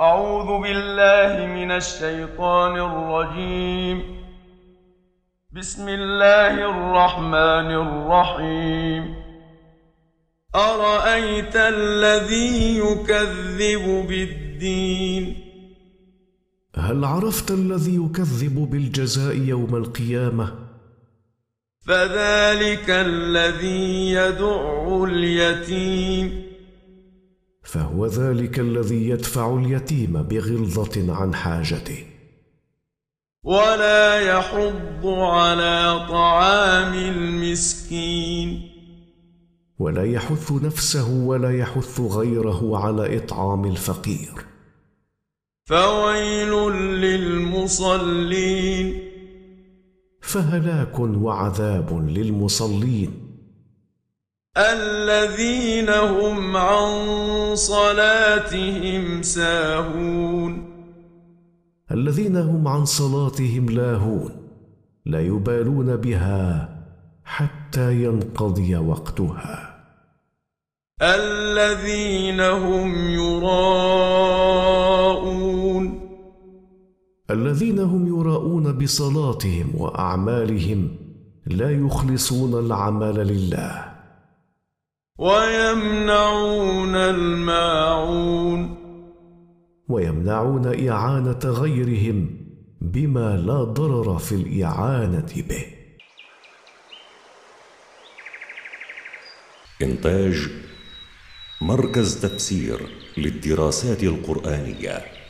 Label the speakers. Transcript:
Speaker 1: أعوذ بالله من الشيطان الرجيم. بسم الله الرحمن الرحيم. أرأيت الذي يكذب بالدين؟
Speaker 2: هل عرفت الذي يكذب بالجزاء يوم القيامة؟
Speaker 1: فذلك الذي يدع اليتيم.
Speaker 2: فهو ذلك الذي يدفع اليتيم بغلظة عن حاجته.
Speaker 1: ولا يحض على طعام المسكين.
Speaker 2: ولا يحث نفسه ولا يحث غيره على إطعام الفقير.
Speaker 1: فويل للمصلين.
Speaker 2: فهلاك وعذاب للمصلين.
Speaker 1: الذين هم عن صلاتهم ساهون.
Speaker 2: الذين هم عن صلاتهم لاهون. لا يبالون بها حتى ينقضي وقتها.
Speaker 1: الذين هم يراءون.
Speaker 2: الذين هم يراءون بصلاتهم وأعمالهم لا يخلصون العمل لله.
Speaker 1: ويمنعون الماعون.
Speaker 2: ويمنعون إعانة غيرهم بما لا ضرر في الإعانة به.
Speaker 3: إنتاج مركز تفسير للدراسات القرآنية.